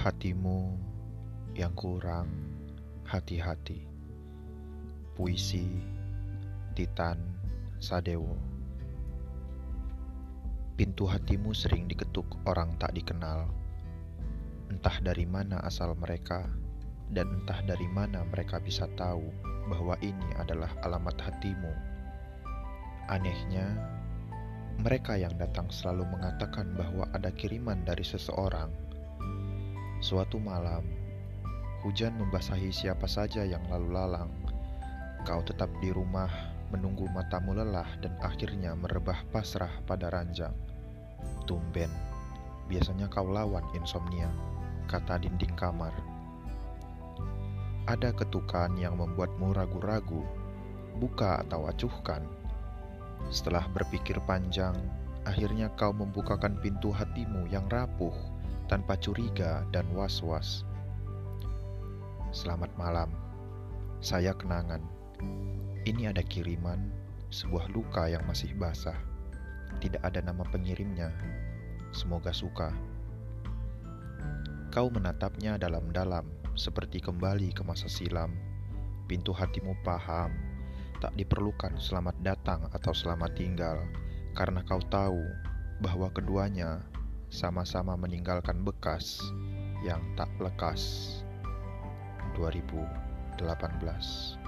Hatimu yang kurang hati-hati. Puisi Titan Sadewo. Pintu hatimu sering diketuk orang tak dikenal. Entah dari mana asal mereka, dan entah dari mana mereka bisa tahu bahwa ini adalah alamat hatimu. Anehnya, mereka yang datang selalu mengatakan bahwa ada kiriman dari seseorang Suatu malam, hujan membasahi siapa saja yang lalu lalang. Kau tetap di rumah menunggu matamu lelah dan akhirnya merebah pasrah pada ranjang. Tumben, biasanya kau lawan insomnia, kata dinding kamar. Ada ketukan yang membuatmu ragu-ragu, buka atau acuhkan. Setelah berpikir panjang, akhirnya kau membukakan pintu hatimu yang rapuh tanpa curiga dan was-was. Selamat malam, saya kenangan. Ini ada kiriman, sebuah luka yang masih basah. Tidak ada nama pengirimnya. Semoga suka. Kau menatapnya dalam-dalam, seperti kembali ke masa silam. Pintu hatimu paham, tak diperlukan selamat datang atau selamat tinggal, karena kau tahu bahwa keduanya sama-sama meninggalkan bekas yang tak lekas. 2018